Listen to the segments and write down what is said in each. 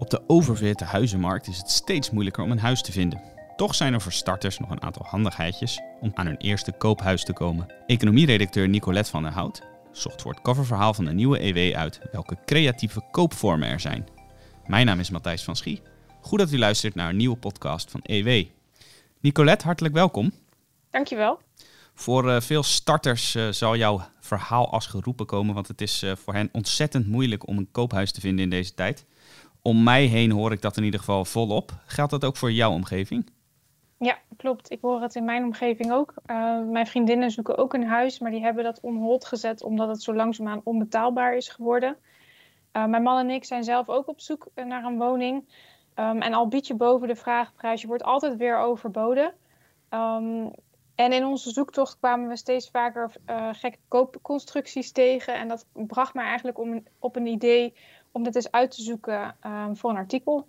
Op de oververhitte huizenmarkt is het steeds moeilijker om een huis te vinden. Toch zijn er voor starters nog een aantal handigheidjes om aan hun eerste koophuis te komen. Economieredacteur Nicolette van der Hout zocht voor het coververhaal van de nieuwe EW uit welke creatieve koopvormen er zijn. Mijn naam is Matthijs van Schie. Goed dat u luistert naar een nieuwe podcast van EW. Nicolette, hartelijk welkom. Dankjewel. Voor uh, veel starters uh, zal jouw verhaal als geroepen komen, want het is uh, voor hen ontzettend moeilijk om een koophuis te vinden in deze tijd. Om mij heen hoor ik dat in ieder geval volop. Geldt dat ook voor jouw omgeving? Ja, klopt. Ik hoor het in mijn omgeving ook. mijn vriendinnen zoeken ook een huis, maar die hebben dat on hold gezet omdat het zo langzaamaan onbetaalbaar is geworden. mijn man en ik zijn zelf ook op zoek naar een woning. Um, en al bied je boven de vraagprijs, je wordt altijd weer overboden. Um, en in onze zoektocht kwamen we steeds vaker gekke koopconstructies tegen. En dat bracht mij eigenlijk om, op een idee om dit eens uit te zoeken um, voor een artikel.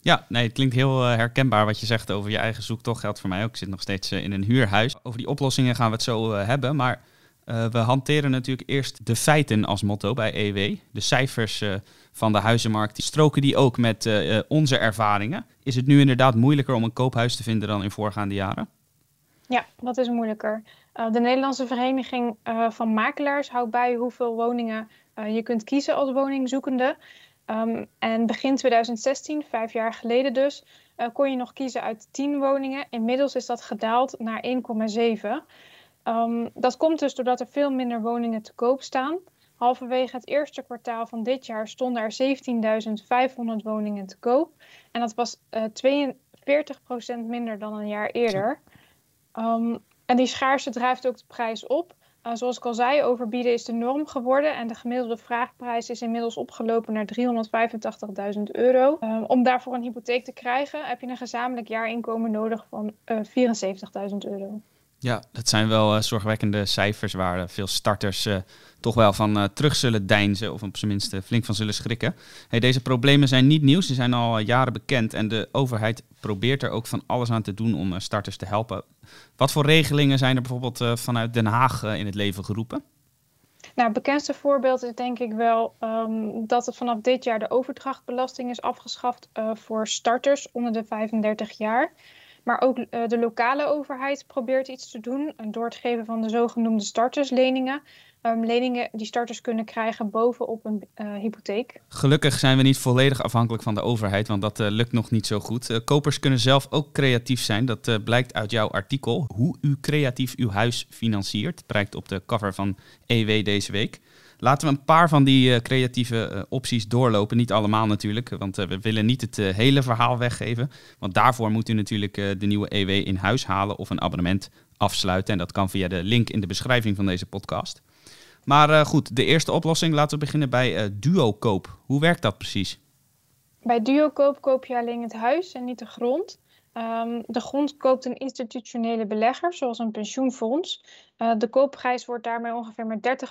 Ja, nee, het klinkt heel uh, herkenbaar wat je zegt over je eigen zoektocht. Geldt voor mij ook. Ik zit nog steeds uh, in een huurhuis. Over die oplossingen gaan we het zo hebben. Maar we hanteren natuurlijk eerst de feiten als motto bij EW. De cijfers van de huizenmarkt. Die stroken die ook met onze ervaringen. Is het nu inderdaad moeilijker om een koophuis te vinden dan in voorgaande jaren? Ja, dat is moeilijker. De Nederlandse Vereniging van Makelaars houdt bij hoeveel woningen uh, je kunt kiezen als woningzoekende. Um, en begin 2016, vijf jaar geleden dus, kon je nog kiezen uit 10 woningen. Inmiddels is dat gedaald naar 1,7. Um, dat komt dus doordat er veel minder woningen te koop staan. Halverwege het eerste kwartaal van dit jaar stonden er 17.500 woningen te koop. En dat was 42% minder dan een jaar eerder. Um, en die schaarste drijft ook de prijs op. Uh, zoals ik al zei, overbieden is de norm geworden en de gemiddelde vraagprijs is inmiddels opgelopen naar 385.000 euro. Uh, om daarvoor een hypotheek te krijgen heb je een gezamenlijk jaarinkomen nodig van uh, eh, 74.000 euro. Ja, dat zijn wel uh, zorgwekkende cijfers waar uh, veel starters uh, toch wel van terug zullen deinzen of op zijn minst flink van zullen schrikken. Hey, deze problemen zijn niet nieuw, ze zijn al jaren bekend en de overheid probeert er ook van alles aan te doen om starters te helpen. Wat voor regelingen zijn er bijvoorbeeld vanuit Den Haag in het leven geroepen? Nou, het bekendste voorbeeld is denk ik wel um, dat het vanaf dit jaar de overdrachtbelasting is afgeschaft voor starters onder de 35 jaar. Maar ook uh, de lokale overheid probeert iets te doen door het geven van de zogenoemde startersleningen. Um, leningen die starters kunnen krijgen bovenop een uh, hypotheek. Gelukkig zijn we niet volledig afhankelijk van de overheid, want dat uh, lukt nog niet zo goed. kopers kunnen zelf ook creatief zijn. Dat blijkt uit jouw artikel. Hoe u creatief uw huis financiert, prijkt op de cover van EW deze week. Laten we een paar van die uh, creatieve uh, opties doorlopen. Niet allemaal natuurlijk, want uh, we willen niet het hele verhaal weggeven. Want daarvoor moet u natuurlijk de nieuwe EW in huis halen of een abonnement afsluiten. En dat kan via de link in de beschrijving van deze podcast. Maar goed, de eerste oplossing. Laten we beginnen bij duo-koop. Hoe werkt dat precies? Bij duo-koop koop je alleen het huis en niet de grond. Um, de grond koopt een institutionele belegger, zoals een pensioenfonds. Uh, de koopprijs wordt daarmee ongeveer met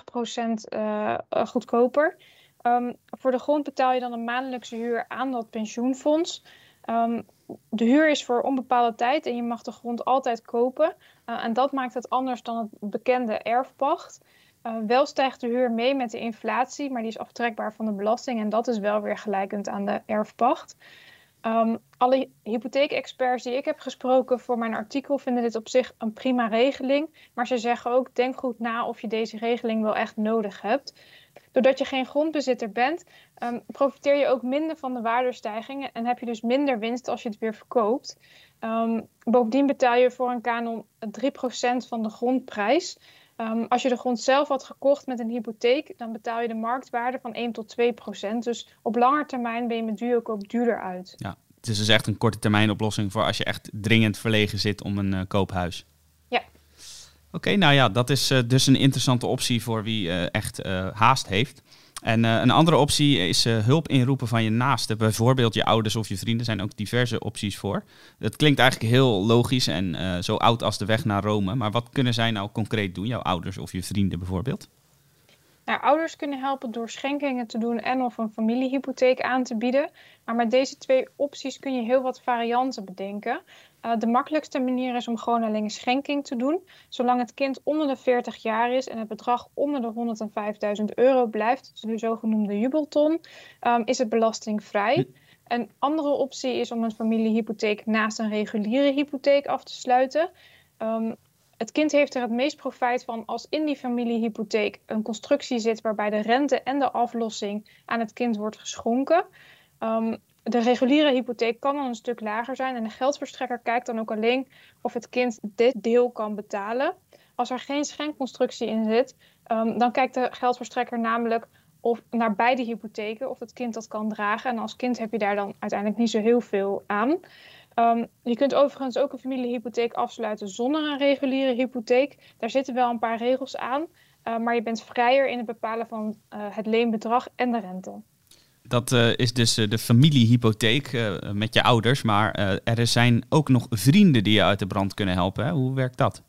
30% uh, goedkoper. Um, voor de grond betaal je dan een maandelijkse huur aan dat pensioenfonds. Um, de huur is voor onbepaalde tijd en je mag de grond altijd kopen. En dat maakt het anders dan het bekende erfpacht. Wel stijgt de huur mee met de inflatie, maar die is aftrekbaar van de belasting. En dat is wel weer gelijkend aan de erfpacht. Um, alle hypotheekexperts die ik heb gesproken voor mijn artikel vinden dit op zich een prima regeling. Maar ze zeggen ook: denk goed na of je deze regeling wel echt nodig hebt. Doordat je geen grondbezitter bent, um, profiteer je ook minder van de waardestijgingen en heb je dus minder winst als je het weer verkoopt. Um, bovendien betaal je voor een kanon 3% van de grondprijs. Um, als je de grond zelf had gekocht met een hypotheek, dan betaal je de marktwaarde van 1 tot 2 procent. Dus op lange termijn ben je met duurkoop duurder uit. Ja, het is dus echt een korte termijn oplossing voor als je echt dringend verlegen zit om een uh, koophuis. Ja. Oké, okay, nou ja, dat is uh, dus een interessante optie voor wie uh, echt haast heeft. En uh, een andere optie is uh, hulp inroepen van je naasten. Bijvoorbeeld je ouders of je vrienden zijn ook diverse opties voor. Dat klinkt eigenlijk heel logisch en uh, zo oud als de weg naar Rome. Maar wat kunnen zij nou concreet doen, jouw ouders of je vrienden bijvoorbeeld? Nou, ouders kunnen helpen door schenkingen te doen en of een familiehypotheek aan te bieden. Maar met deze twee opties kun je heel wat varianten bedenken. Uh, de makkelijkste manier is om gewoon alleen een schenking te doen. Zolang het kind onder de 40 jaar is en het bedrag onder de 105.000 euro blijft, de zogenoemde jubelton, um, is het belastingvrij. Een andere optie is om een familiehypotheek naast een reguliere hypotheek af te sluiten. Um, het kind heeft er het meest profijt van als in die familiehypotheek een constructie zit waarbij de rente en de aflossing aan het kind wordt geschonken. Um, de reguliere hypotheek kan dan een stuk lager zijn en de geldverstrekker kijkt dan ook alleen of het kind dit deel kan betalen. Als er geen schenkconstructie in zit, um, dan kijkt de geldverstrekker namelijk of naar beide hypotheken of het kind dat kan dragen. En als kind heb je daar dan uiteindelijk niet zo heel veel aan. Um, je kunt overigens ook een familiehypotheek afsluiten zonder een reguliere hypotheek. Daar zitten wel een paar regels aan, uh, maar je bent vrijer in het bepalen van uh, het leenbedrag en de rente. Dat uh, is dus de familiehypotheek met je ouders, maar er zijn ook nog vrienden die je uit de brand kunnen helpen. Hè? Hoe werkt dat?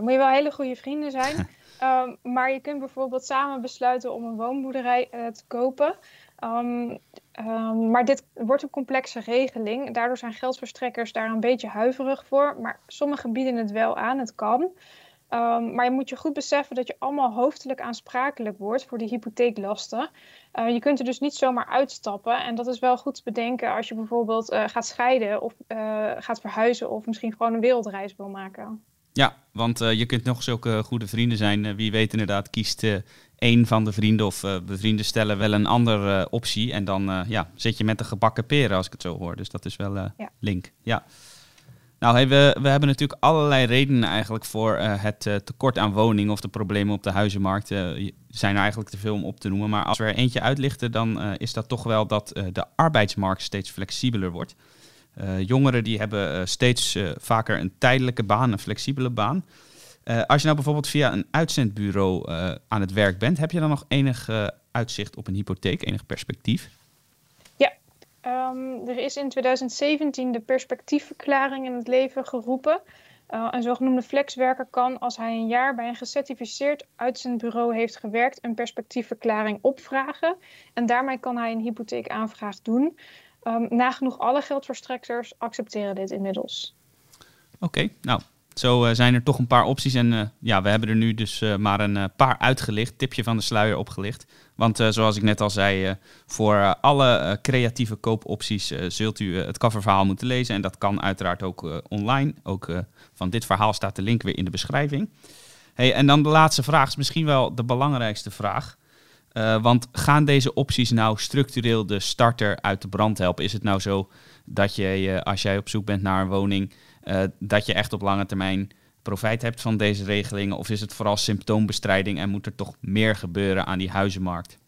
moet je wel hele goede vrienden zijn. um, maar je kunt bijvoorbeeld samen besluiten om een woonboerderij te kopen. Um, um, maar dit wordt een complexe regeling. Daardoor zijn geldverstrekkers daar een beetje huiverig voor. Maar sommigen bieden het wel aan, het kan. Um, maar je moet je goed beseffen dat je allemaal hoofdelijk aansprakelijk wordt voor die hypotheeklasten. Uh, je kunt er dus niet zomaar uitstappen. En dat is wel goed te bedenken als je bijvoorbeeld uh, gaat scheiden of uh, gaat verhuizen of misschien gewoon een wereldreis wil maken. Ja, want je kunt nog zulke goede vrienden zijn. wie weet inderdaad kiest een van de vrienden of bevrienden stellen wel een andere optie. En dan ja, zit je met de gebakken peren, als ik het zo hoor. Dus dat is wel ja. link. Ja. Nou, hey, we, we hebben natuurlijk allerlei redenen eigenlijk voor het tekort aan woningen of de problemen op de huizenmarkt. zijn er eigenlijk te veel om op te noemen. Maar als we er eentje uitlichten, dan is dat toch wel dat de arbeidsmarkt steeds flexibeler wordt. Jongeren die hebben steeds vaker een tijdelijke baan, een flexibele baan. Als je nou bijvoorbeeld via een uitzendbureau aan het werk bent, heb je dan nog enig uitzicht op een hypotheek, enig perspectief? Ja, um, er is in 2017 de perspectiefverklaring in het leven geroepen. een zogenoemde flexwerker kan, als hij een jaar bij een gecertificeerd uitzendbureau heeft gewerkt, een perspectiefverklaring opvragen. En daarmee kan hij een hypotheekaanvraag doen. Um, nagenoeg alle geldverstrekkers accepteren dit inmiddels. Oké, nou zo uh, zijn er toch een paar opties. En uh, ja, we hebben er nu dus uh, maar een paar uitgelicht. Tipje van de sluier opgelicht. Want zoals ik net al zei, voor alle creatieve koopopties zult u het coververhaal moeten lezen. En dat kan uiteraard ook online. Ook van dit verhaal staat de link weer in de beschrijving. Hey, en dan de laatste vraag is misschien wel de belangrijkste vraag. Want gaan deze opties nou structureel de starter uit de brand helpen? Is het nou zo dat je, als jij op zoek bent naar een woning uh, dat je echt op lange termijn profijt hebt van deze regelingen? Of is het vooral symptoombestrijding en moet er toch meer gebeuren aan die huizenmarkt?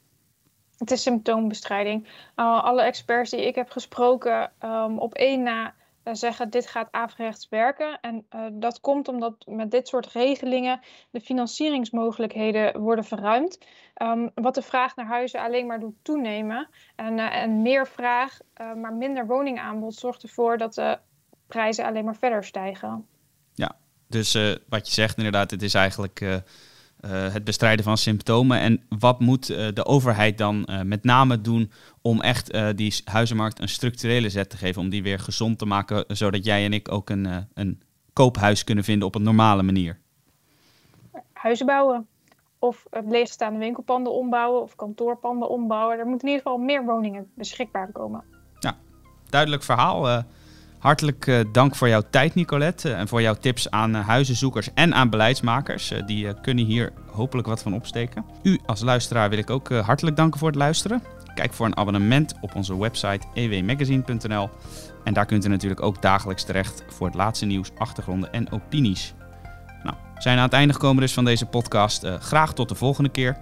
Het is symptoombestrijding. Uh, alle experts die ik heb gesproken um, op één na zeggen dit gaat averechts werken. En uh, dat komt omdat met dit soort regelingen de financieringsmogelijkheden worden verruimd. Um, wat de vraag naar huizen alleen maar doet toenemen. En, en meer vraag, maar minder woningaanbod zorgt ervoor dat de prijzen alleen maar verder stijgen. Ja, dus wat je zegt inderdaad, het is eigenlijk het bestrijden van symptomen. En wat moet de overheid dan met name doen om echt die huizenmarkt een structurele zet te geven, om die weer gezond te maken, zodat jij en ik ook een, een koophuis kunnen vinden op een normale manier? Huizen bouwen. Of leegstaande winkelpanden ombouwen of kantoorpanden ombouwen. Er moeten in ieder geval meer woningen beschikbaar komen. Ja, duidelijk verhaal. Hartelijk uh, dank voor jouw tijd, Nicolette. Uh, en voor jouw tips aan uh, huizenzoekers en aan beleidsmakers. die kunnen hier hopelijk wat van opsteken. U als luisteraar wil ik ook hartelijk danken voor het luisteren. Kijk voor een abonnement op onze website ewmagazine.nl. En daar kunt u natuurlijk ook dagelijks terecht voor het laatste nieuws, achtergronden en opinies. Nou, zijn aan het einde gekomen dus van deze podcast. graag tot de volgende keer.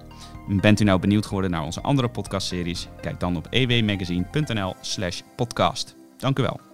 Bent u nou benieuwd geworden naar onze andere podcastseries? Kijk dan op ewmagazine.nl slash podcast. Dank u wel.